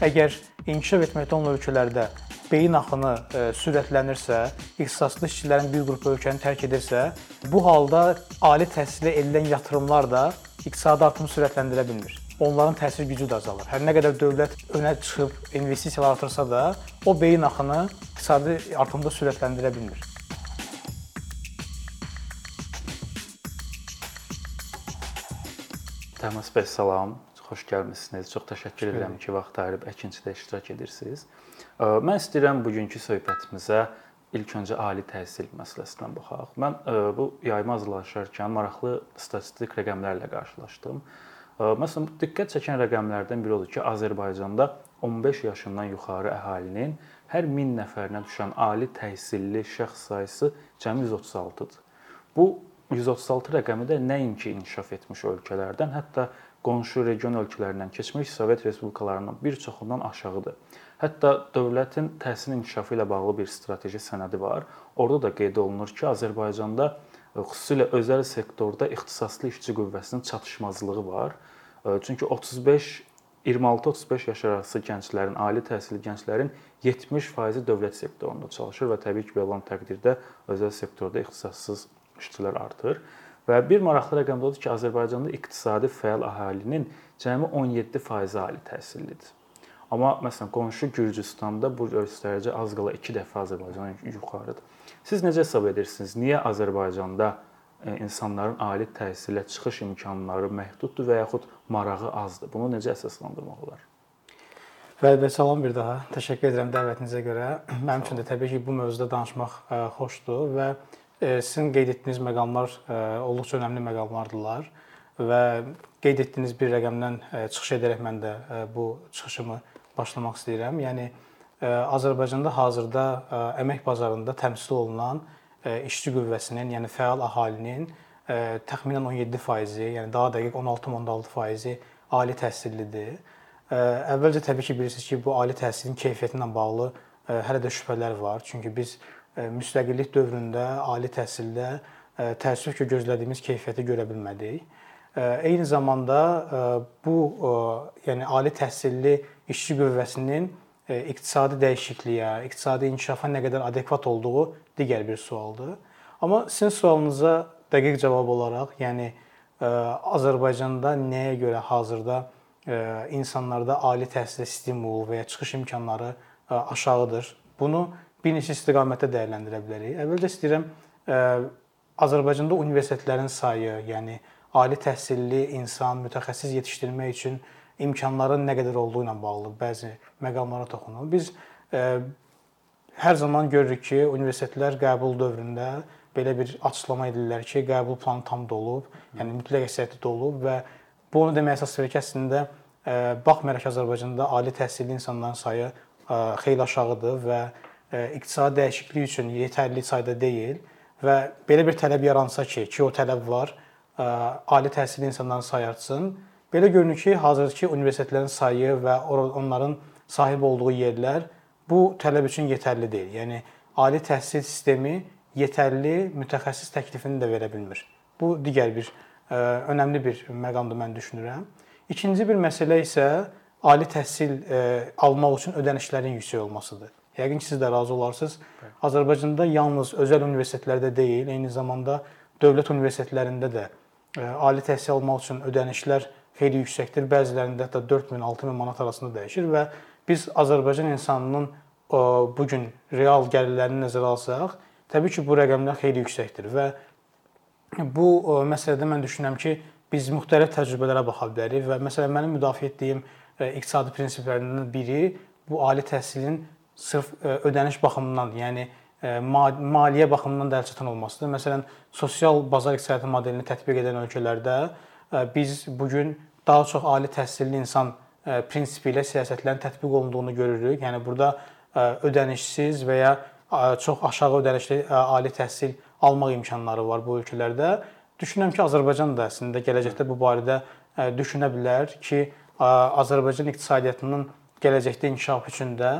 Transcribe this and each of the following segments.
Əgər inkişaf etməkdə olan ölkələrdə beyin axını e, sürətlənirsə, ixtisaslı işçilərin bir qrup ölkəni tərk edirsə, bu halda ali təhsilə edilən yatırımlar da iqtisadi artımı sürətləndirə bilmir. Onların təsir gücü də azalır. Hər nə qədər dövlət önə çıxıb investisiyalar artırsa da, o beyin axını iqtisadi artımda sürətləndirə bilmir. Təmas bəy salam, xoş gəlmisiniz. Çox təşəkkür edirəm ki, vaxt ayırıb əkinçidə iştirak edirsiniz. Mən istəyirəm bugünkü söhbətimizə ilk öncə ali təhsil məsələsindən baxaq. Mən bu yayıma hazırlaşarkən maraqlı statistik rəqəmlərlə qarşılaşdım. Məsələn, diqqət çəkən rəqəmlərdən biri odur ki, Azərbaycanda 15 yaşından yuxarı əhalinin hər 1000 nəfərinə düşən ali təhsilli şəxs sayısı cəmi 136-dır. Bu 136 rəqəmi də nəinki inkişaf etmiş ölkələrdən, hətta qonşu region ölkələrindən keçmiş Sovet respublikalarından bir çoxundan aşağıdır. Hətta dövlətin təhsil inkişafı ilə bağlı bir strateji sənədi var. Orada da qeyd olunur ki, Azərbaycanda e, xüsusilə özəl sektorda ixtisaslı işçi qüvvəsinin çatışmazlığı var. E, çünki 35 26-35 yaş arası gənclərin, ali təhsilli gənclərin 70% dövlət sektorunda çalışır və təbii ki, belə olan təqdirdə özəl sektorda ixtisassız işçilər artır. Və bir maraqlı rəqəm də odur ki, Azərbaycanda iqtisadi fəal əhalinin cəmi 17% ali təhsillidir. Amma məsələn qonşu Gürcüstanda bu göstərici az qala 2 dəfə Azərbaycandan yuxarıdır. Siz necə hesab edirsiniz? Niyə Azərbaycanda e, insanların ali təhsilə çıxış imkanları məhduddur və yaxud marağı azdır? Bunu necə əsaslandırmaq olar? Bəli, bəli, salam bir daha. Təşəkkür edirəm dəvətinizə görə. Mənim üçün də təbii ki, bu mövzuda danışmaq e, xoşdur və Sizin qeyd etdiyiniz məqamlar e, olduqca önəmli məqamlardılar və qeyd etdiyiniz bir rəqəmdən e, çıxış edərək mən də e, bu çıxışımı başlamaq istəyirəm. Yəni Azərbaycanda hazırda əmək bazarında təmsil olunan işçi qüvvəsinin, yəni fəal əhalinin təxminən 17%, yəni daha dəqiq 16.6%-i ali təhsillidir. Əvvəlcə təbii ki, bilirsiniz ki, bu ali təhsilin keyfiyyəti ilə bağlı hələ də şübhələr var. Çünki biz müstəqillik dövründə ali təhsildə təəssüf ki, gözlədiyimiz keyfiyyəti görə bilmədik. Eyni zamanda bu yəni ali təhsilli işçi qüvvəsinin iqtisadi dəyişikliyə, iqtisadi inkişafa nə qədər adekvat olduğu digər bir sualdır. Amma sizin sualınıza dəqiq cavab olaraq, yəni Azərbaycanda nəyə görə hazırda insanlarda ali təhsilə stimul və ya çıxış imkanları aşağıdır? Bunu bir neçə istiqamətdə dəyərləndirə bilərik. Əvvəlcə istəyirəm Azərbaycanda universitetlərin sayı, yəni ali təhsilli insan, mütəxəssis yetişdirmək üçün imkanların nə qədər olduğu ilə bağlı bəzi məqamlara toxunum. Biz hər zaman görürük ki, universitetlər qəbul dövründə belə bir açıqlama edirlər ki, qəbul planı tam dolub, yəni mütləq əksəriyyəti dolub və bu onu demək əsas verir ki, əslində baxmayaraq ki, Azərbaycanda ali təhsilli insanların sayı xeyli aşağıdır və iqtisadi dəyişiklik üçün yetərli sayda deyil və belə bir tələb yaransa ki, ki o tələb var, ali təhsilli insanların sayı artsın. Belə görünür ki, hazırki universitetlərin sayı və onların sahib olduğu yerlər bu tələb üçün yetərli deyil. Yəni ali təhsil sistemi yetərli mütəxəssis təklifini də verə bilmir. Bu digər bir önəmli bir məqamdır mən düşünürəm. İkinci bir məsələ isə ali təhsil almaq üçün ödənişlərin yüksək olmasıdır. Yəqin ki, siz də razı olarsınız. Bəli. Azərbaycanda yalnız özəl universitetlərdə deyil, eyni zamanda dövlət universitetlərində də e, ali təhsil almaq üçün ödənişlər xeyli yüksəkdir. Bəzilərində hətta 4000, 6000 manat arasında dəyişir və biz Azərbaycan insanının bu gün real gəlirlərini nəzərə alsaq, təbii ki, bu rəqəmlər xeyli yüksəkdir və bu məsələdə mən düşünürəm ki, biz müxtəlif təcrübələrə baxa bilərik və məsələn mənim müdafiə etdiyim e, iqtisadi prinsiplərindən biri bu ali təhsilin sırf e, ödəniş baxımından, yəni e, maliyyə baxımından da əlçatan olmasıdır. Məsələn, sosial bazar iqtisadiyyatı modelini tətbiq edən ölkələrdə e, biz bu gün daha çox ali təhsilli insan prinsipi ilə siyasətlərin tətbiq olunduğunu görürük. Yəni burada ödənişsiz və ya çox aşağı ödənişli ali təhsil almaq imkanları var bu ölkələrdə. Düşünürəm ki, Azərbaycan da əslində gələcəkdə bu barədə düşünə bilər ki, Azərbaycan iqtisadiyyatının gələcəkdə inkişaf üçün də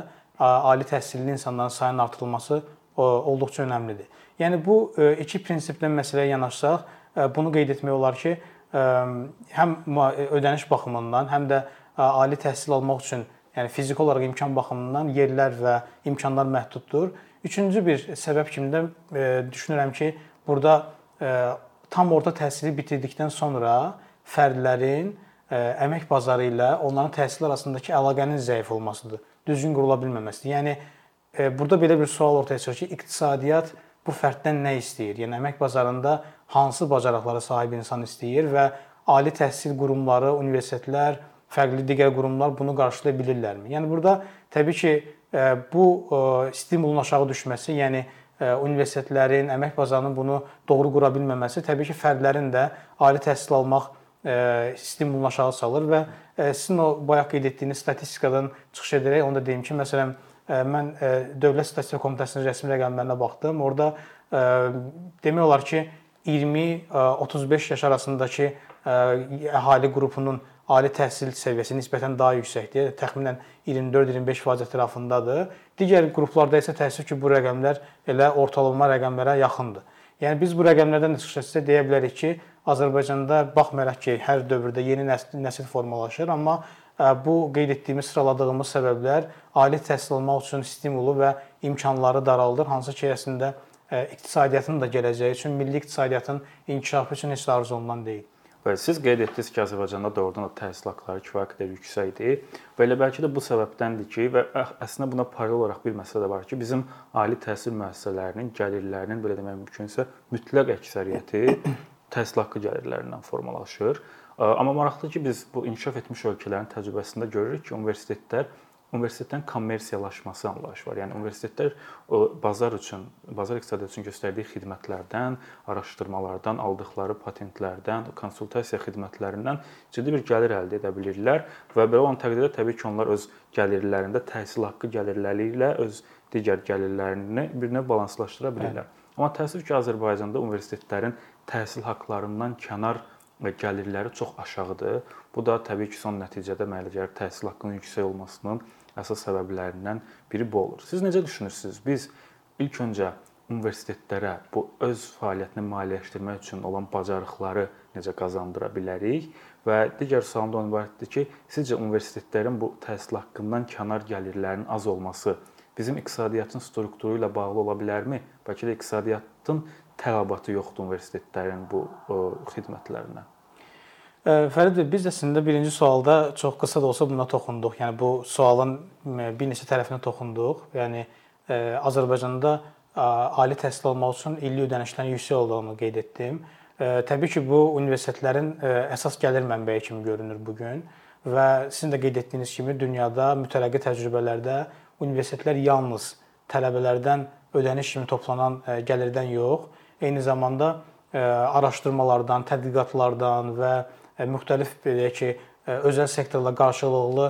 ali təhsilli insanların sayının artırılması olduqca önəmlidir. Yəni bu e, iki prinsiplə məsələyə yanaşsaq, e, bunu qeyd etmək olar ki, e, həm ödəniş baxımından, həm də ali təhsil almaq üçün Yəni fiziki olaraq imkan baxımından yerlər və imkanlar məhduddur. Üçüncü bir səbəb kimi də düşünürəm ki, burada tam orta təhsili bitirdikdən sonra fərdlərin əmək bazarı ilə onların təhsil arasındakı əlaqənin zəif olmasıdır, düzgün qurula bilməməsidir. Yəni e, burada belə bir sual ortaya çıxır ki, iqtisadiyyat bu fərddən nə istəyir? Yəni əmək bazarında hansı bacarıqlara sahib insan istəyir və ali təhsil qurumları, universitetlər, fərqli digər qurumlar bunu qarşılaya bilirlərmi? Yəni burada təbii ki, e, bu e, stimulun aşağı düşməsi, yəni universitetlərin, əmək bazarının bunu doğru qura bilməməsi təbii ki, fərdlərin də ali təhsil almaq stimulunu aşağı salır və sizin o bayaq qeyd etdiyiniz statistikadan çıxış edərək onu da deyim ki, məsələn, mən Dövlət Statistika Komitəsinin rəsmi rəqəmlərinə baxdım. Orda demək olar ki, 20-35 yaş arasındakı əhali qrupunun ali təhsil səviyyəsi nisbətən daha yüksəkdir. Təxminən 24-25% ətrafındadır. Digər qruplarda isə təəssüf ki, bu rəqəmlər elə ortalama rəqəmlərə yaxındır. Yəni biz bu rəqəmlərdən də çıxışsa deyə bilərik ki, Azərbaycanda baxmayaraq ki, hər dövrdə yeni nəsil, nəsil formalaşır, amma bu qeyd etdiyimiz, sıraladığımız səbəblər ali təhsil almaq üçün stimulu və imkanları daraldır, hansı ki, əslində iqtisadiyyatın da gələcəyi üçün, milli iqtisadiyyatın inkişafı üçün heç də arzu olunan deyil. Bəli, siz qeyd etdiniz ki, Azərbaycanda doğrudan da təhsil haqqları kifayət qədər yüksəkdir və elə bəlkə də bu səbəbdəndir ki, və əslində buna paralel olaraq bir məsələ də var ki, bizim ali təhsil müəssisələrinin gəlirlərinin belə demək mümkünsə mütləq əksəriyyəti təhsil haqqı gəlirlərindən formalaşır. Amma maraqlıdır ki, biz bu inkişaf etmiş ölkələrin təcrübəsində görürük ki, universitetlər universitetlərin kommersiyalaşması anlayışı var. Yəni universitetlər o bazar üçün, bazar iqtisadiyyatı üçün göstərdiyi xidmətlərdən, araşdırmalardan, aldıqları patentlərdən, konsultasiya xidmətlərindən ciddi bir gəlir əldə edə bilirlər və belə olan təqdirdə təbii ki, onlar öz gəlirlərində təhsil haqqı gəlirləri ilə öz digər gəlirlərini birinə balanslaşdıra bilirlər. Hə. Amma təəssüf ki, Azərbaycanda universitetlərin təhsil haqqlarından kənar və gəlirləri çox aşağıdır. Bu da təbii ki, son nəticədə gəlir təhsil haqqının yüksək olmasının əsas səbəblərindən biri bu olur. Siz necə düşünürsüz? Biz ilk öncə universitetlərə bu öz fəaliyyətini maliyyələşdirmək üçün olan bacarıqları necə qazandıra bilərik? Və digər sualım da ibarətdir ki, sizcə universitetlərin bu təhsil haqqından kənar gəlirlərinin az olması bizim iqtisadiyyatın strukturu ilə bağlı ola bilərmi? Bəlkə də iqtisadiyyatın tələbatı yoxdur universitetlərin bu xidmətlərinə. Fərid bəy, biz əslində birinci sualda çox qısa da olsa buna toxunduq. Yəni bu sualın bir neçə tərəfinə toxunduq. Yəni Azərbaycanda ali təhsil almaq üçün illik ödənişlərin yüksək olduğunu qeyd etdim. Təbii ki, bu universitetlərin əsas gəlir mənbəyi kimi görünür bu gün və sizin də qeyd etdiyiniz kimi dünyada mütərəqqi təcrübələrdə universitetlər yalnız tələbələrdən ödəniş kimi toplanan gəlirdən yox, eyni zamanda araşdırmalardan, tədqiqatlardan və müxtəlif belə ki, özəl sektorla qarşılıqlı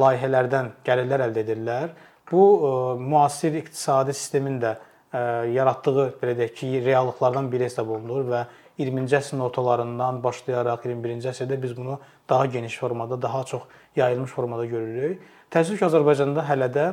layihələrdən gəlirlər əldə edirlər. Bu müasir iqtisadi sistemin də yaratdığı belə deyək ki, reallıqlardan biri hesab olunur və 20-ci əsrin ortalarından başlayaraq 21-ci əsrdə biz bunu daha geniş formada, daha çox yayılmış formada görürük. Təəssüf ki, Azərbaycanda hələ də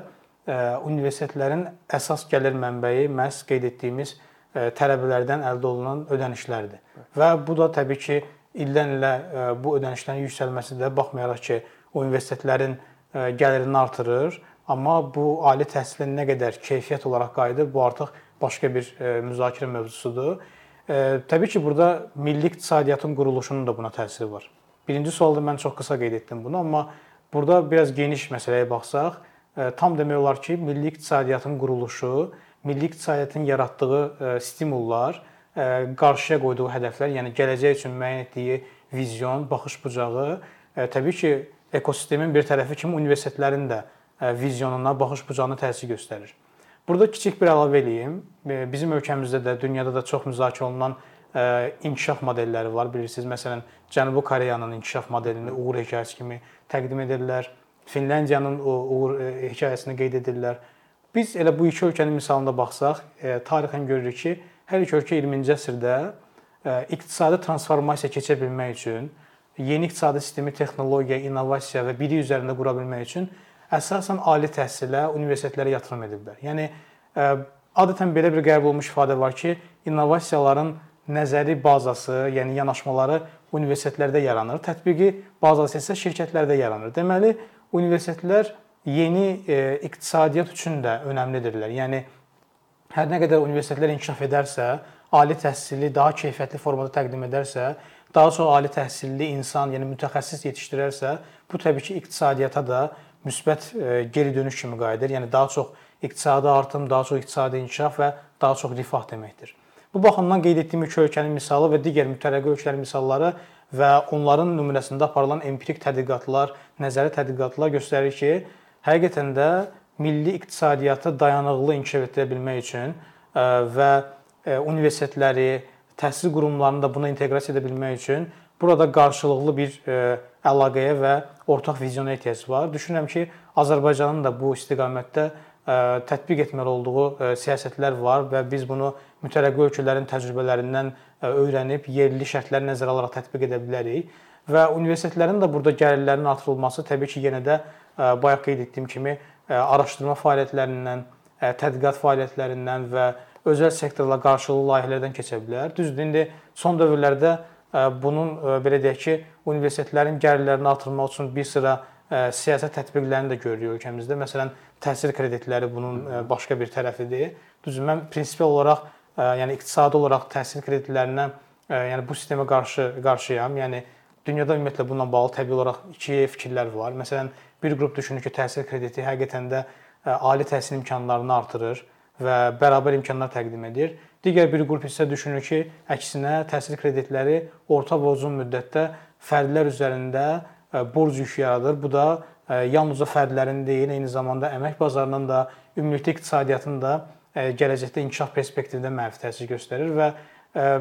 universitetlərin əsas gəlir mənbəyi məhz qeyd etdiyimiz tələbələrdən əldə olunan ödənişlərdir. Və bu da təbii ki, ildən-ilə e, bu ödənişlərin yüksəlməsi də baxmayaraq ki, universitetlərin e, gəlirini artırır, amma bu ali təhsilin nə qədər keyfiyyət olaraq qayıdır, bu artıq başqa bir e, müzakirə mövzusudur. Təbii ki, burada milli iqtisadiyyatın quruluşunun da buna təsiri var. Birinci sualda mən çox qısa qeyd etdim bunu, amma burada biraz geniş məsələyə baxsaq, tam demək olar ki, milli iqtisadiyyatın quruluşu, milli iqtisadiyyatın yaratdığı stimullar qarşıya qoyduğu hədəflər, yəni gələcək üçün müəyyən etdiyi vizyon, baxış bucağı təbii ki, ekosistemin bir tərəfi kimi universitetlərin də vizyonuna, baxış bucağına təsir göstərir. Burada kiçik bir əlavə eləyim. Bizim ölkəmizdə də, dünyada da çox müzakirə olunan inkişaf modelləri var. Bilirsiniz, məsələn, Cənubi Koreyanın inkişaf modelini uğur hekayəsi kimi təqdim edirlər. Finlandiyanın uğur hekayəsini qeyd edirlər. Biz elə bu iki ölkənin misalında baxsaq, tarixən görürük ki, hər iki ölkə 20-ci əsrdə e, iqtisadi transformasiya keçə bilmək üçün, yeni iqtisadi sistemi, texnologiya, innovasiya və bilik üzərində qura bilmək üçün əsasən ali təhsilə, universitetlərə yatırım ediblər. Yəni e, adətən belə bir qəbul olunmuş ifadə var ki, innovasiyaların nəzəri bazası, yəni yanaşmaları universitetlərdə yaranır, tətbiqi bazası isə şirkətlərdə yaranır. Deməli, universitetlər yeni e, iqtisadiyyat üçün də önəmlidirlər. Yəni hər nə qədər universitetlər inkişaf edərsə, ali təhsili daha keyfiyyətli formada təqdim edərsə, daha çox ali təhsilli insan, yəni mütəxəssis yetişdirərsə, bu təbii ki, iqtisadiyyata da müsbət e, geri dönüş kimi qayıdır. Yəni daha çox iqtisadi artım, daha çox iqtisadi inkişaf və daha çox rifah deməkdir. Bu baxımdan qeyd etdiyim üç ölkənin misalı və digər mütərəqqi ölkələrin misalları və onların nümunəsində aparılan empirik tədqiqatlar, nəzəri tədqiqatlar göstərir ki, həqiqətən də milli iqtisadiyyatı dayanıqlı inkişaf etdirə bilmək üçün e, və e, universitetləri, təhsil qurumlarını da buna inteqrasiya edə bilmək üçün burada qarşılıqlı bir e, əlaqəyə və ortaq vizyona ehtiyac var. Düşünürəm ki, Azərbaycanın da bu istiqamətdə tətbiq etməli olduğu siyasətlər var və biz bunu mütərəqqi ölkələrin təcrübələrindən öyrənib yerli şərtləri nəzərə alaraq tətbiq edə bilərik. Və universitetlərin də burada gəlirlərinin artırılması təbii ki, yenə də bayaq qeyd etdiyim kimi araşdırma fəaliyyətlərindən, tədqiqat fəaliyyətlərindən və özəl sektorla qarşılıqlı layihələrdən keçə bilər. Düzdür, indi son dövrlərdə bunun belə deyək ki, universitetlərin gəlirlərini artırmaq üçün bir sıra siyasət tətbiqlərini də görürük ölkəmizdə. Məsələn, təhsil kreditləri bunun başqa bir tərəfidir. Düzdür, mən prinsipal olaraq, yəni iqtisadi olaraq təhsil kreditlərinə, yəni bu sistemə qarşı qarşıyam. Yəni dünyada ümumiyyətlə bununla bağlı təbii olaraq iki fikirlər var. Məsələn, bir qrup düşünür ki, təhsil krediti həqiqətən də ali təhsil imkanlarını artırır və bərabər imkanlar təqdim edir. Digər bir qrup isə düşünür ki, əksinə təhsil kreditləri orta və uzun müddətdə fərdlər üzərində borc yükü yaradır. Bu da yalnızca fərdlərin deyil, eyni zamanda əmək bazarının da, ümumilikdə iqtisadiyyatın da gələcəkdə inkişaf perspektivində mənfi təsir göstərir və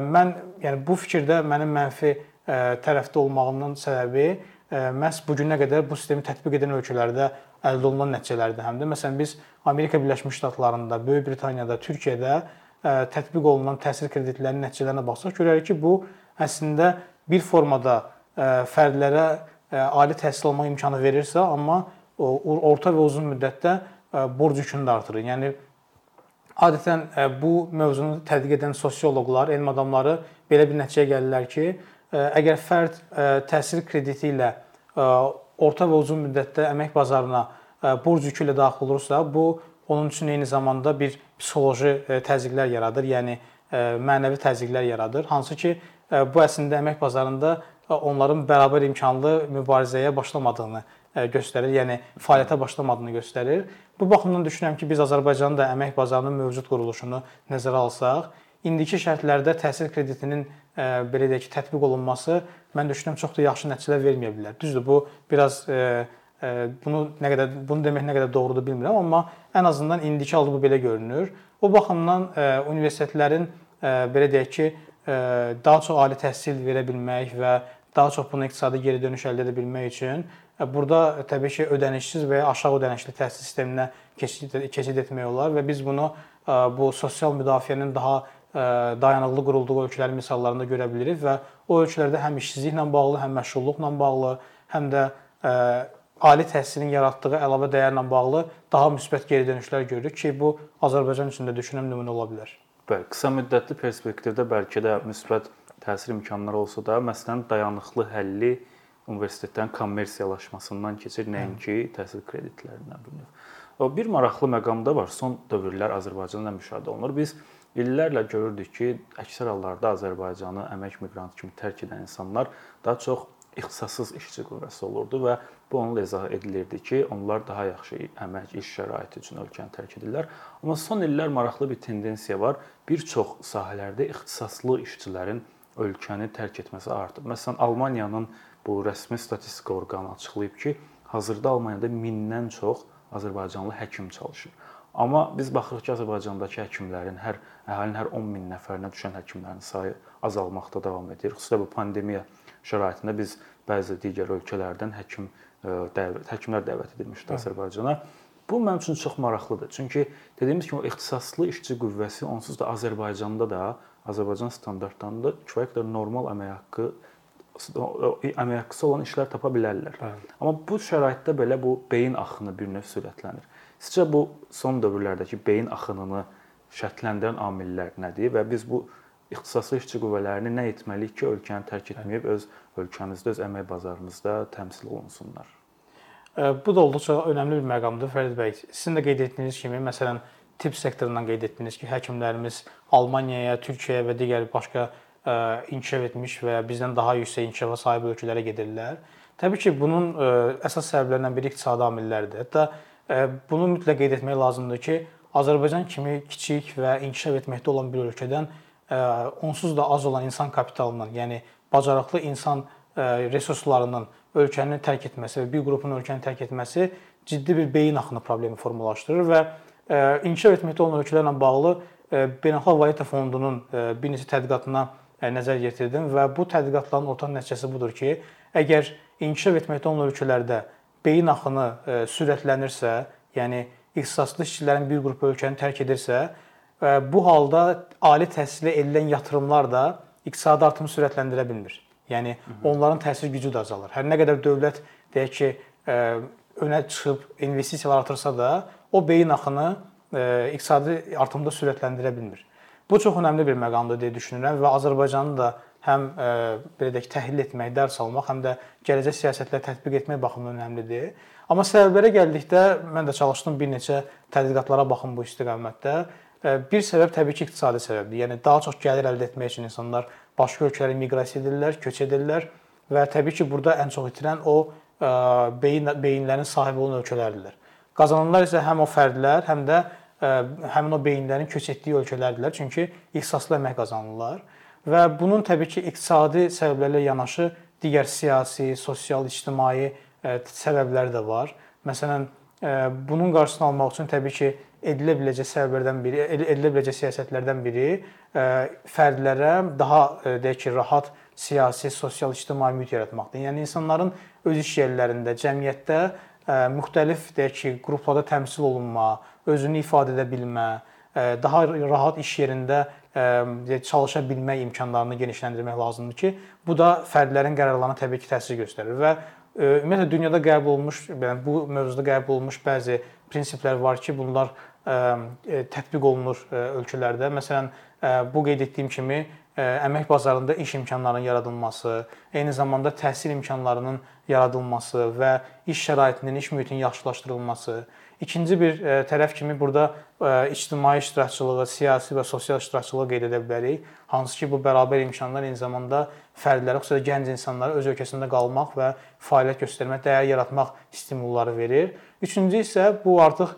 mən yəni bu fikirdə mənim mənfi tərəfdə olmağımın səbəbi məhz bu günə qədər bu sistemi tətbiq edən ölkələrdə əldə olunan nəticələrdir həm də. Məsələn, biz Amerika Birləşmiş Ştatlarında, Böyük Britaniyada, Türkiyədə tətbiq olunan təhsil kreditlərinin nəticələrinə baxsaq görərik ki, bu əslində bir formada fərdlərə ali təhsil alma imkanı verirsə, amma orta və uzun müddətdə borc yükünü də artırır. Yəni adətən bu mövzunu tədqiq edən sosioloqlar, elm adamları belə bir nəticəyə gəlirlər ki, əgər fərd təhsil krediti ilə orta və uzun müddətdə əmək bazarına borc yükü ilə daxil olursa, bu onun üçün eyni zamanda bir psixoloji təzyiqlər yaradır, yəni mənəvi təzyiqlər yaradır, hansı ki, bu əslində əmək bazarında onların bərabər imkanlı mübarizəyə başlamadığını göstərir, yəni fəaliyyətə başlamadığını göstərir. Bu baxımdan düşünürəm ki, biz Azərbaycanın da əmək bazarının mövcud quruluşunu nəzərə alsaq, indiki şərtlərdə təhsil kreditinin belə deyək ki, tətbiq olunması mən düşünürəm çox da yaxşı nəticələr verməyə bilər. Düzdür, bu biraz bunu nə qədər bunu demək nə qədər doğrudur bilmirəm, amma ən azından indiki halda bu belə görünür. O baxımdan universitetlərin belə deyək ki, daha çox ali təhsil verə bilmək və daha çox bunu iqtisadi geri dönüş əldə edə bilmək üçün burada təbii ki, ödənişsiz və ya aşağı ödənişli təhsil sisteminə keçid etmək olar və biz bunu bu sosial müdafiənin daha dayanıqlı qurulduğu ölkələrin misallarında görə bilirik və o ölkələrdə həm işsizliklə bağlı, həm məşğulluqla bağlı, həm də ali təhsilin yaratdığı əlavə dəyərlə bağlı daha müsbət geri dönüşlər görürük ki, bu Azərbaycan üçün də düşünürəm nümunə ola bilər. Bəli, qısa müddətli perspektivdə bəlkə də müsbət təsir imkanları olsa da, məsələn, dayanıqlı həlli universitetlərin kommersiyalaşmasından keçir, nəinki təhsil kreditlərindən bu növ. O bir maraqlı məqam da var. Son dövrlər Azərbaycanda müşahidə olunur. Biz illərlə görürdük ki, əksər hallarda Azərbaycanı əmək miqrantı kimi tərk edən insanlar daha çox ixtisassız işçi qüvvəsi olurdu və bu onunla izah edilirdi ki, onlar daha yaxşı əmək, iş şəraiti üçün ölkəni tərk edirlər. Amma son illər maraqlı bir tendensiya var. Bir çox sahələrdə ixtisaslı işçilərin ölkəni tərk etməsi artıb. Məsələn, Almaniyanın bu rəsmi statistika orqanı açıqlayıb ki, hazırda Almaniyada 1000-dən çox Azərbaycanlı həkim çalışır. Amma biz baxırıq ki, Azərbaycandakı həkimlərin hər əhalinin hər 10 min nəfərinə düşən həkimlərin sayı azalmaqda davam edir. Xüsusilə bu pandemiya şəraitində biz bəzi digər ölkələrdən həkim e, dəvət həkimlər dəvət edilmişdi Azərbaycana. Bu mənim üçün çox maraqlıdır. Çünki dediyimiz kimi o ixtisaslı işçi qüvvəsi onsuz da Azərbaycanda da Azərbaycan standartlarında kifayət qədər normal əmək haqqı əmək haqqısı olan işlər tapa bilərlər. Bəli. Amma bu şəraitdə belə bu beyin axını bir növ sürətlənir. Sizcə bu son dövrlərdəki beyin axınını şərtləndirən amillər nədir və biz bu ixtisaslı işçi qüvvələrini nə etməliyik ki, ölkəni tərk etməyib öz ölkəmizdə, öz əmək bazarımızda təmsil olunsunlar? Bu da olduqca önəmli bir məqamdır Fərid bəy. Sizin də qeyd etdiyiniz kimi, məsələn, tibb sektorundan qeyd etdiniz ki, həkimlərimiz Almaniyaya, Türkiyəyə və digər başqa inkişaf etmiş və bizdən daha yüksək inkişafa sahib ölkələrə gedirlər. Təbii ki, bunun əsas səbəblərindən biri iqtisadi amillərdir. Hətta bunu mütləq qeyd etmək lazımdır ki, Azərbaycan kimi kiçik və inkişaf etməkdə olan bir ölkədən onsuz da az olan insan kapitalının, yəni bacarıqlı insan resurslarının ölkəni tərk etməsi və bir qrupun ölkəni tərk etməsi ciddi bir beyin axını problemi formalaşdırır və inkişaf etməkdə olan ölkələrlə bağlı Beynəlxalq Valyuta Fondunun bir neçə tədqiqatına nəzər yetirdim və bu tədqiqatların ortaq nəticəsi budur ki, əgər inkişaf etməkdə olan ölkələrdə beyin axını sürətlənirsə, yəni ixtisaslı işçilərin bir qrupu ölkəni tərk edirsə, bu halda ali təhsilə edilən yatırımlar da iqtisadi artımı sürətləndirə bilmir. Yəni onların təsir gücü də azalır. Hər nə qədər dövlət deyək ki, önə çıxıb investisiyalar artırsa da, o beyin axını iqtisadi artımda sürətləndirə bilmir. Bu çox önəmli bir məqamdır deyə düşünürəm və Azərbaycanın da həm belə deyək təhlil etmək, dərs almaq, həm də gələcək siyasətləri tətbiq etmək baxımından önəmlidir. Amma səbəblərə gəldikdə mən də çalışdım bir neçə tədqiqatlara baxım bu istiqamətdə. Bir səbəb təbii ki, iqtisadi səbəbdir. Yəni daha çox gəlir əldə etmək üçün insanlar başqa ölkələrə miqrasiya edirlər, köç edirlər və təbii ki, burada ən çox itirən o beyin beyinlərin sahibi olan ölkələrdirlər. Qazananlar isə həm o fərdlər, həm də həmin o beyinlərin köç etdiyi ölkələrdirlər. Çünki ixtisaslı əmək qazanırlar və bunun təbii ki, iqtisadi səbəblərlə yanaşı digər siyasi, sosial, ictimai səbəbləri də var. Məsələn, bunun qarşısını almaq üçün təbii ki, edilə biləcək səbəblərdən biri, edilə biləcək siyasətlərdən biri fərdlərə daha deyək ki, rahat siyasi, sosial, ictimai mühit yaratmaqdır. Yəni insanların öz iş yerlərində, cəmiyyətdə müxtəlif deyək ki, qruplarda təmsil olunma, özünü ifadə edə bilmə, daha rahat iş yerində çalışa bilmək imkanlarını genişləndirmək lazımdır ki, bu da fərdlərin qərarlarına təbii ki, təsir göstərir və ümumiyyətlə dünyada qəbul olunmuş, yəni bu mövzuda qəbul olunmuş bəzi prinsiplər var ki, bunlar tətbiq olunur ölkələrdə. Məsələn, bu qeyd etdiyim kimi əmək bazarında iş imkanlarının yaradılması, eyni zamanda təhsil imkanlarının yaradılması və iş şəraitinin, iş mühitinin yaxşılaşdırılması. İkinci bir tərəf kimi burada ictimai iştirakçılığı, siyasi və sosial iştirakçılığı qeyd edə bilərik. Hansı ki, bu bərabər imkanlar eyni zamanda fərdlərə, xüsusilə gənc insanlara öz ölkəsində qalmaq və fəaliyyət göstərmək, dəyər yaratmaq stimulları verir. Üçüncü isə bu artıq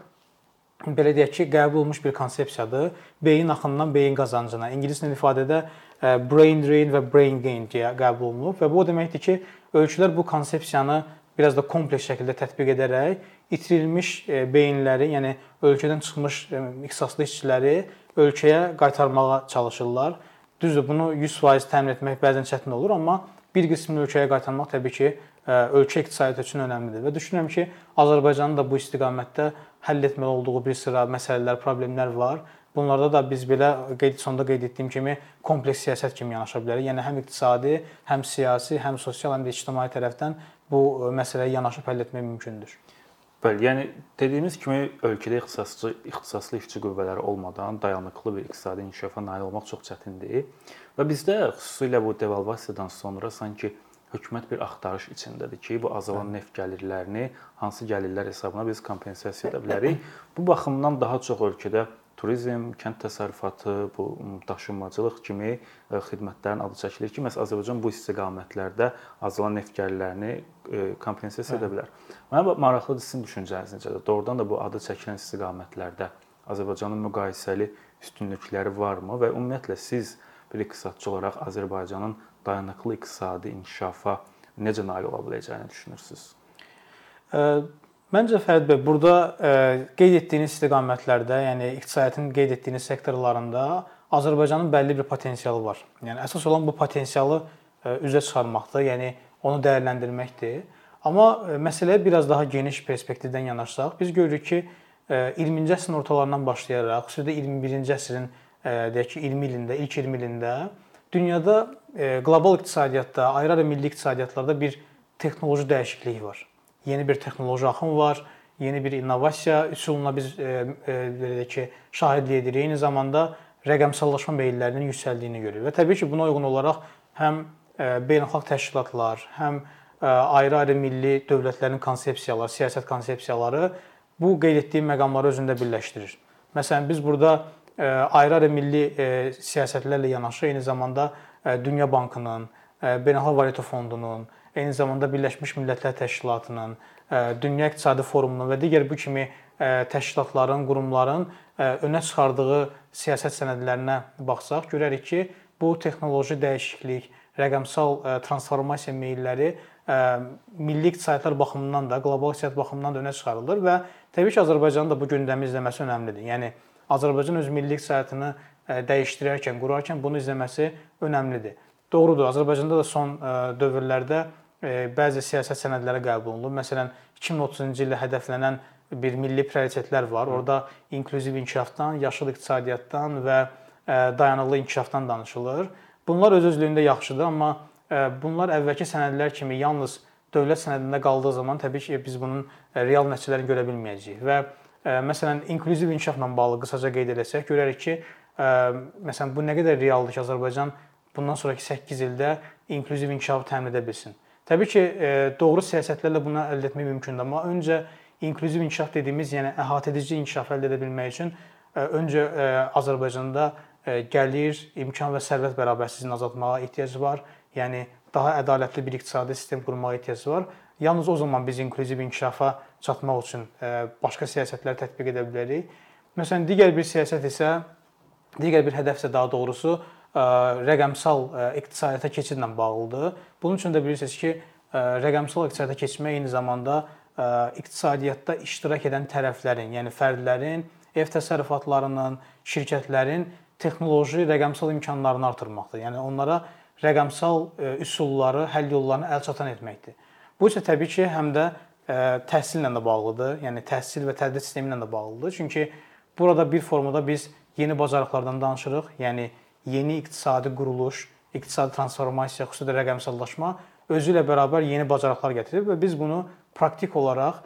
belə deyək ki, qəbul olunmuş bir konsepsiyadır. Beyin axınından beyin qazancına. İngilis dilində ifadədə brain drain və brain gain deyə qəbul olunub və bu o deməkdir ki, ölkələr bu konsepsiyanı biraz da kompleks şəkildə tətbiq edərək itirilmiş beyinləri, yəni ölkədən çıxmış ixtisaslı işçiləri ölkəyə qaytarmağa çalışırlar. Düzdür, bunu 100% təmin etmək bəzən çətin olur, amma bir qismini ölkəyə qaytarmaq təbii ki, ölkə iqtisadiyyatı üçün önəmlidir və düşünürəm ki, Azərbaycanın da bu istiqamətdə həll etməli olduğu bir sıra məsələlər, problemlər var. Bunlarda da biz belə qeyd sonda qeyd etdiyim kimi kompleks siyasət kimi yanaşa bilərik. Yəni həm iqtisadi, həm siyasi, həm sosial, həm də ictimai tərəfdən bu məsələyə yanaşıb həll etmək mümkündür. Bəli, yəni dediyimiz kimi ölkədə ixtisaslı ixtisaslı işçi qüvvələri olmadan dayanıqlı bir iqtisadi inkişafa nail olmaq çox çətindir. Və bizdə xüsusilə bu devalvasiyadan sonra sanki hökumət bir axtarış içindədir ki, bu azalan neft gəlirlərini hansı gəlirlər hesabına biz kompensasiya edə bilərik. Bu baxımdan daha çox ölkədə turizm, kənd təsərrüfatı, bu daşınmacılıq kimi e, xidmətlərin adı çəkilir ki, məhz Azərbaycan bu istiqamətlərdə azalan neft gəlirlərini e, kompensasiya edə bilər. Mənə maraqlıdır sizin düşüncəniz necədir? Doğrudan da bu adı çəkilən istiqamətlərdə Azərbaycanın müqayisəli üstünlükləri varmı və ümumiyyətlə siz bir iqtisadçı olaraq Azərbaycanın dayanıqlı iqtisadi inkişafa necə nail ola biləcəyini düşünürsüz? Məncə Fərid bəy, burada qeyd etdiyiniz istiqamətlərdə, yəni iqtisadiyyatın qeyd etdiyiniz sektorlarında Azərbaycanın bəlli bir potensialı var. Yəni əsas olan bu potensialı üzə çıxarmaqdır, yəni onu dəyərləndirməkdir. Amma məsələyə biraz daha geniş perspektivdən yanaşsaq, biz görürük ki, 20-ci əsrin ortalarından başlayaraq, xüsusilə 21-ci əsrin deyək ki, 20 ilində, ilk 20 ilində dünyada qlobal iqtisadiyyatda, ayrı-ayrı milli iqtisadiyyatlarda bir texnoloji dəyişiklik var. Yeni bir texnoloji axın var, yeni bir innovasiya üsuluna biz belə deyək ki, şahidlik edirik. Eyni zamanda rəqəmsallaşma meyllərinin yüksəldiyini görürük və təbii ki, buna uyğun olaraq həm beynəlxalq təşkilatlar, həm ayrı-ayrı milli dövlətlərin konsepsiyaları, siyasət konsepsiyaları bu qeyd etdiyim məqamları özündə birləşdirir. Məsələn, biz burada ayrı-ayrı milli siyasətlərlə yanaşı eyni zamanda Dünya Bankının, Beynəlxalq Valyuta Fondunun, eyni zamanda Birləşmiş Millətlər Təşkilatının, Dünya İqtisadi Forumunun və digər bu kimi təşkilatların, qurumların önə çıxardığı siyasət sənədlərinə baxsaq, görərik ki, bu texnoloji dəyişiklik, rəqəmsal transformasiya meylləri milli iqtisadiyyatlar baxımından da, qlobal iqtisadiyyat baxımından da önə çıxarılır və təbii ki, Azərbaycanın da bu gündəmi izləməsi önəmlidir. Yəni Azərbaycan öz milli iqtisadiyyatını dəyişdirərkən, qurarkən bunu izləməsi önəmlidir. Doğrudur, Azərbaycanda da son dövrlərdə bəzi siyasət sənədləri qəbul olunub. Məsələn, 2030-cu ildə hədəflənən bir milli prioritetlər var. Orada inklüziv inkişafdan, yaşıl iqtisadiyyatdan və dayanıqlı inkişafdan danışılır. Bunlar öz-özlüyündə yaxşıdır, amma bunlar əvvəlki sənədlər kimi yalnız dövlət sənədində qaldığı zaman təbii ki, biz bunun real nəticələrini görə bilməyəcəyik. Və məsələn, inklüziv inkişafla bağlı qısaca qeyd etsək, görərik ki, məsələn, bu nə qədər realdır ki, Azərbaycan bundan sonrakı 8 ildə inklüziv inkişafı təmin edə bilsin. Təbii ki, doğru siyasətlərlə bunu əldə etmək mümkündür, amma öncə inklüziv inkişaf dediyimiz, yəni əhatəedici inkişaf əldə edə bilmək üçün öncə Azərbaycanda gəlir, imkan və sərvət bərabərsizliyini azaltmağa ehtiyac var. Yəni daha ədalətli bir iqtisadi sistem qurmağa ehtiyac var. Yalnız o zaman biz inklüziv inkişafa çatmaq üçün başqa siyasətlər tətbiq edə bilərik. Məsələn, digər bir siyasət isə digər bir hədəf isə daha doğrusu rəqəmsal iqtisadiyyata keçidlə bağlıdır. Bunun üçün də bilirsiniz ki, rəqəmsal iqtisadiyyata keçmək eyni zamanda iqtisadiyyatda iştirak edən tərəflərin, yəni fərdlərin, ev təsərrüfatlarının, şirkətlərin texnoloji rəqəmsal imkanlarını artırmaqdır. Yəni onlara rəqəmsal üsulları, həll yollarını əlçatan etməkdir. Bu isə təbii ki, həm də təhsillə də bağlıdır. Yəni təhsil və tədris sistemi ilə də bağlıdır. Çünki burada bir formada biz yeni bacarıqlardan danışırıq. Yəni yeni iqtisadi quruluş, iqtisadi transformasiya, xüsusilə rəqəmsallaşma özü ilə bərabər yeni bacarıqlar gətirir və biz bunu praktik olaraq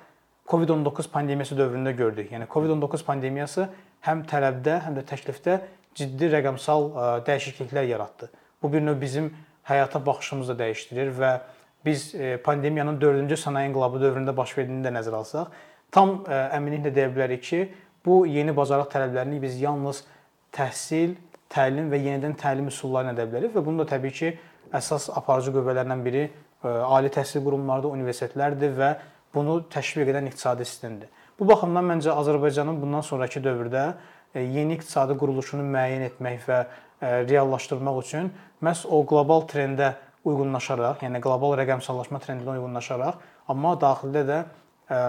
COVID-19 pandemiyası dövründə gördük. Yəni COVID-19 pandemiyası həm tələbdə, həm də təklifdə ciddi rəqəmsal dəyişikliklər yaratdı. Bu bir növ bizim həyata baxışımızı da dəyişdirir və biz pandemiyanın 4-cü sənaye inqilabı dövründə baş verdiyini də nəzərə alsaq, tam əminliklə deyə bilərik ki, bu yeni bacarıq tələblərini biz yalnız təhsil, təlim və yenidən təlim üsulları ilə edə bilərik və bunu da təbii ki, əsas aparıcı qüvvələrdən biri ali təhsil qurumlarıdır, universitetlərdir və bunu təşviq edən iqtisadi sistemdir. Bu baxımdan məncə Azərbaycanın bundan sonrakı dövrdə yeni iqtisadi quruluşunu müəyyən etmək və reallaşdırmaq üçün məhz o qlobal trendə uyğunlaşaraq, yəni qlobal rəqəmsallaşma trendinə uyğunlaşaraq, amma daxildə də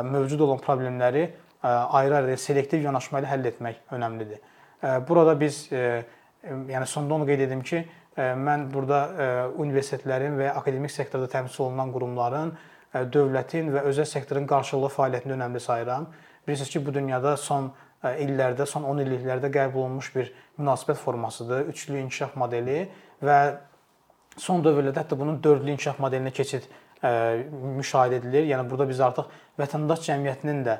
mövcud olan problemləri ayrı-ayrı selektiv yanaşma ilə həll etmək önəmlidir. Burada biz yəni sonda onu qeyd edim ki, mən burada universitetlərin və akademik sektorda təmsil olunan qurumların, dövlətin və özəl sektorun qarşılıqlı fəaliyyətini önəmli sayıram. Bilirsiniz ki, bu dünyada son illərdə, son 10 illiklərdə qəbul olunmuş bir münasibət formasıdır, üçlü inkişaf modeli və son dövrlərdə hətta bunun dördlü inkişaf modelinə keçid müşahidə edilir. Yəni burada biz artıq vətəndaş cəmiyyətinin də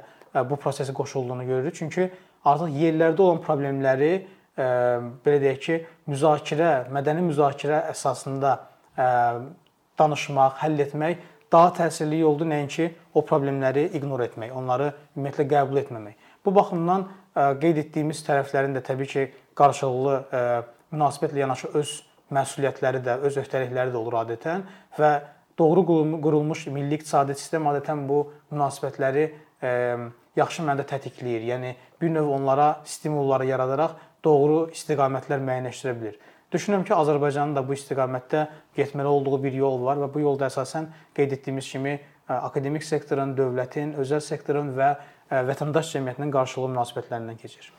bu prosesə qoşulduğunu görürük. Çünki artıq yerlərdə olan problemləri belə deyək ki, müzakirə, mədəni müzakirə əsasında danışmaq, həll etmək daha təsirli yoldur nəinki o problemləri ignor etmək, onları ümumiyyətlə qəbul etməmək. Bu baxımdan qeyd etdiyimiz tərəflərin də təbii ki, qarşılıqlı münasibətlə yanaşı öz məsuliyyətləri də, öz öhdəlikləri də olur adətən və doğru qurulmuş milli iqtisadi sistem adətən bu münasibətləri yaxşı mənada tətikləyir. Yəni bir növ onlara stimulları yaradaraq doğru istiqamətlər müəyyənləşdirə bilər. Düşünürəm ki, Azərbaycanın da bu istiqamətdə getməli olduğu bir yol var və bu yolda əsasən qeyd etdiyimiz kimi akademik sektorun, dövlətin, özəl sektorun və vətəndaş cəmiyyətinin qarşılıqlı münasibətlərindən keçir.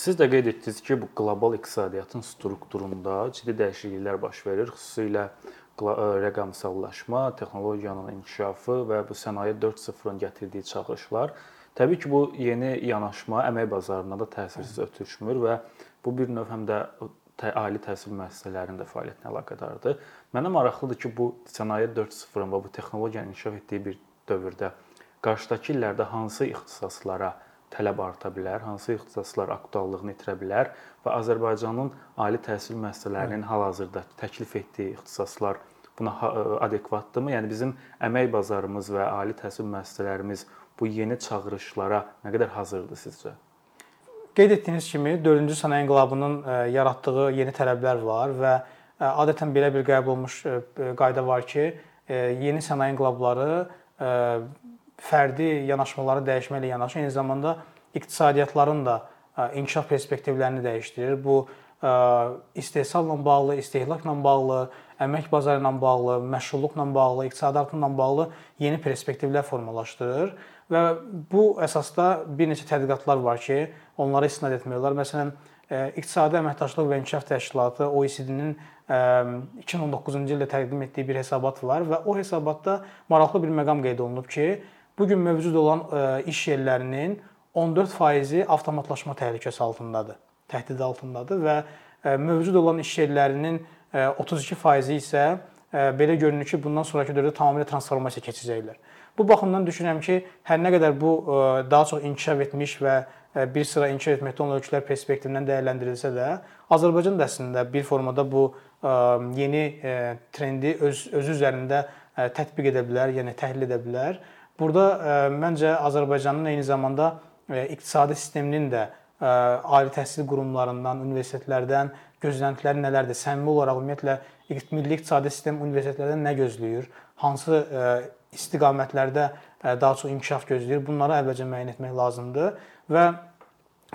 Siz də qeyd etdiniz ki, bu qlobal iqtisadiyyatın strukturunda ciddi dəyişikliklər baş verir, xüsusilə rəqəmsallaşma, texnologiyanın inkişafı və bu sənaye 4.0-ın gətirdiyi çağırışlar Təbii ki, bu yeni yanaşma əmək bazarına da təsirsiz ötüşmür və bu bir növ həm də ali təhsil müəssisələrinin də fəaliyyətinə əlaqədardır. Mənə maraqlıdır ki, bu sənaye 4.0-ın və bu texnologiyanın inkişaf etdiyi bir dövrdə qarşıdakı illərdə hansı ixtisaslara tələb arta bilər, hansı ixtisaslar aktuallığını itirə bilər və Azərbaycanın ali təhsil müəssisələrinin hal-hazırda təklif etdiyi ixtisaslar buna adekvatdırmı? Yəni bizim əmək bazarımız və ali təhsil müəssisələrimiz bu yeni çağırışlara nə qədər hazırdır sizcə? Qeyd etdiyiniz kimi 4-cü sənaye inqilabının yaratdığı yeni tələblər var və adətən belə bir qəbul olunmuş qayda var ki, yeni sənaye inqilabları fərdi yanaşmaları dəyişməklə yanaşı eyni zamanda iqtisadiyyatların da inkişaf perspektivlərini dəyişdirir. Bu istehsalla bağlı, istehlakla bağlı, əmək bazarı ilə bağlı, məşğulluqla bağlı, iqtisadi artımla bağlı yeni perspektivlər formalaşdırır və bu əsasda bir neçə tədqiqatlar var ki, onlara istinad etmək olar. Məsələn, İqtisadi Əməkdaşlıq və İnkişaf Təşkilatı OECD-nin 2019-cu ildə təqdim etdiyi bir hesabat var və o hesabatda maraqlı bir məqam qeyd olunub ki, bu gün mövcud olan iş yerlərinin 14%-i avtomatlaşma təhlükəsi altındadır, təhdid altındadır və mövcud olan iş yerlərinin 32%-i isə belə görünür ki, bundan sonrakı dövrdə tamamilə transformasiya keçəcəklər. Bu baxımdan düşünürəm ki, hər nə qədər bu daha çox inkişaf etmiş və bir sıra inkişaf etməkdə olan ölkələr perspektivindən dəyərləndirilsə də, Azərbaycan da əslində bir formada bu yeni trendi öz özü üzərində tətbiq edə bilər, yəni təhlil edə bilər. Burada məncə Azərbaycanın eyni zamanda iqtisadi sisteminin də ali təhsil qurumlarından, universitetlərdən gözləntiləri nələrdir? Səmimi olaraq ümumiyyətlə milli iqtisadi sistem universitetlərdən nə gözləyir? Hansı istiqamətlərdə daha çox inkişaf gözləyir? Bunları əvvəlcə müəyyən etmək lazımdır və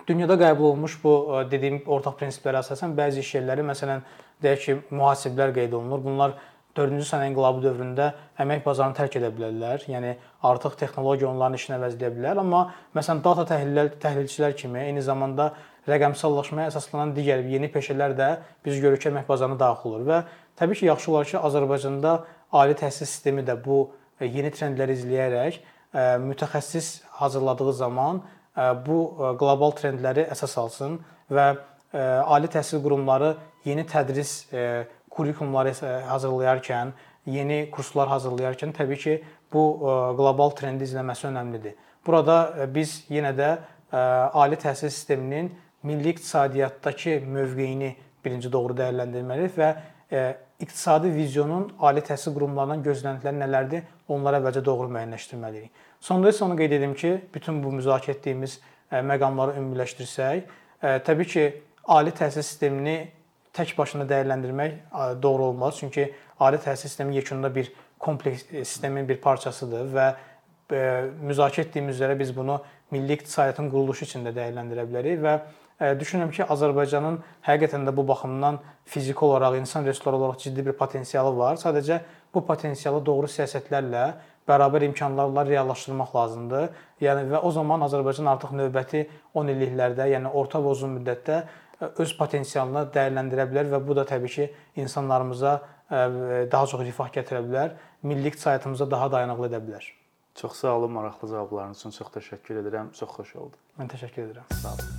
dünyada qəbul olunmuş bu dediyim ortaq prinsiplərə əsasən bəzi iş yerləri, məsələn, deyək ki, mühasiblər qeyd olunur. Bunlar 4-cü sənaye inqilabı dövründə əmək bazarını tərk edə bilərlər. Yəni artıq texnologiya onların işini əvəzləyə bilər, amma məsələn data təhlillər, təhlilçilər kimi eyni zamanda rəqəmsallaşmaya əsaslanan digər yeni peşələr də biz görürük ki, əmək bazarına daxil olur və təbii ki, yaxşı olar ki, Azərbaycanda ali təhsil sistemi də bu yeni trendləri izləyərək mütəxəssis hazırladığı zaman bu qlobal trendləri əsas alsın və ali təhsil qurumları yeni tədris kurikulumları hazırlayarkən, yeni kurslar hazırlayarkən təbii ki, bu qlobal trendi izləməsi önəmlidir. Burada biz yenə də ali təhsil sisteminin milli iqtisadiyyatdakı mövqeyini birinci doğru dəyərləndirməliyik və iqtisadi vizyonun ali təhsil qurumlarından gözləntiləri nələrdir, onları əvvəlcə doğru müəyyənləşdirməliyik. Sonda isə onu qeyd edim ki, bütün bu müzakirə etdiyimiz məqamları ümumiləşdirsək, təbii ki, ali təhsil sistemini tək başına dəyərləndirmək doğru olmaz. Çünki ali təhsil sistemi yekununda bir kompleks sistemin bir parçasıdır və müzakirə etdiyimiz üzrə biz bunu milli iqtisadiyyatın quruluşu içində dəyərləndirə bilərik və düşünürəm ki, Azərbaycanın həqiqətən də bu baxımdan fiziki olaraq, insan resursları olaraq ciddi bir potensialı var. Sadəcə bu potensialı doğru siyasətlərlə, bərabər imkanlarla reallaşdırmaq lazımdır. Yəni və o zaman Azərbaycan artıq növbəti 10 illiklərdə, yəni orta və uzun müddətdə öz potensialını dəyərləndirə bilər və bu da təbii ki, insanlarımıza daha çox rifah gətirə bilər, milli iqtisadiyyatımıza daha dayanıqlı edə bilər. Çox sağ olun maraqlı cavablarınız üçün. Çox təşəkkür edirəm. Çox xoş oldu. Mən təşəkkür edirəm. Sağ olun.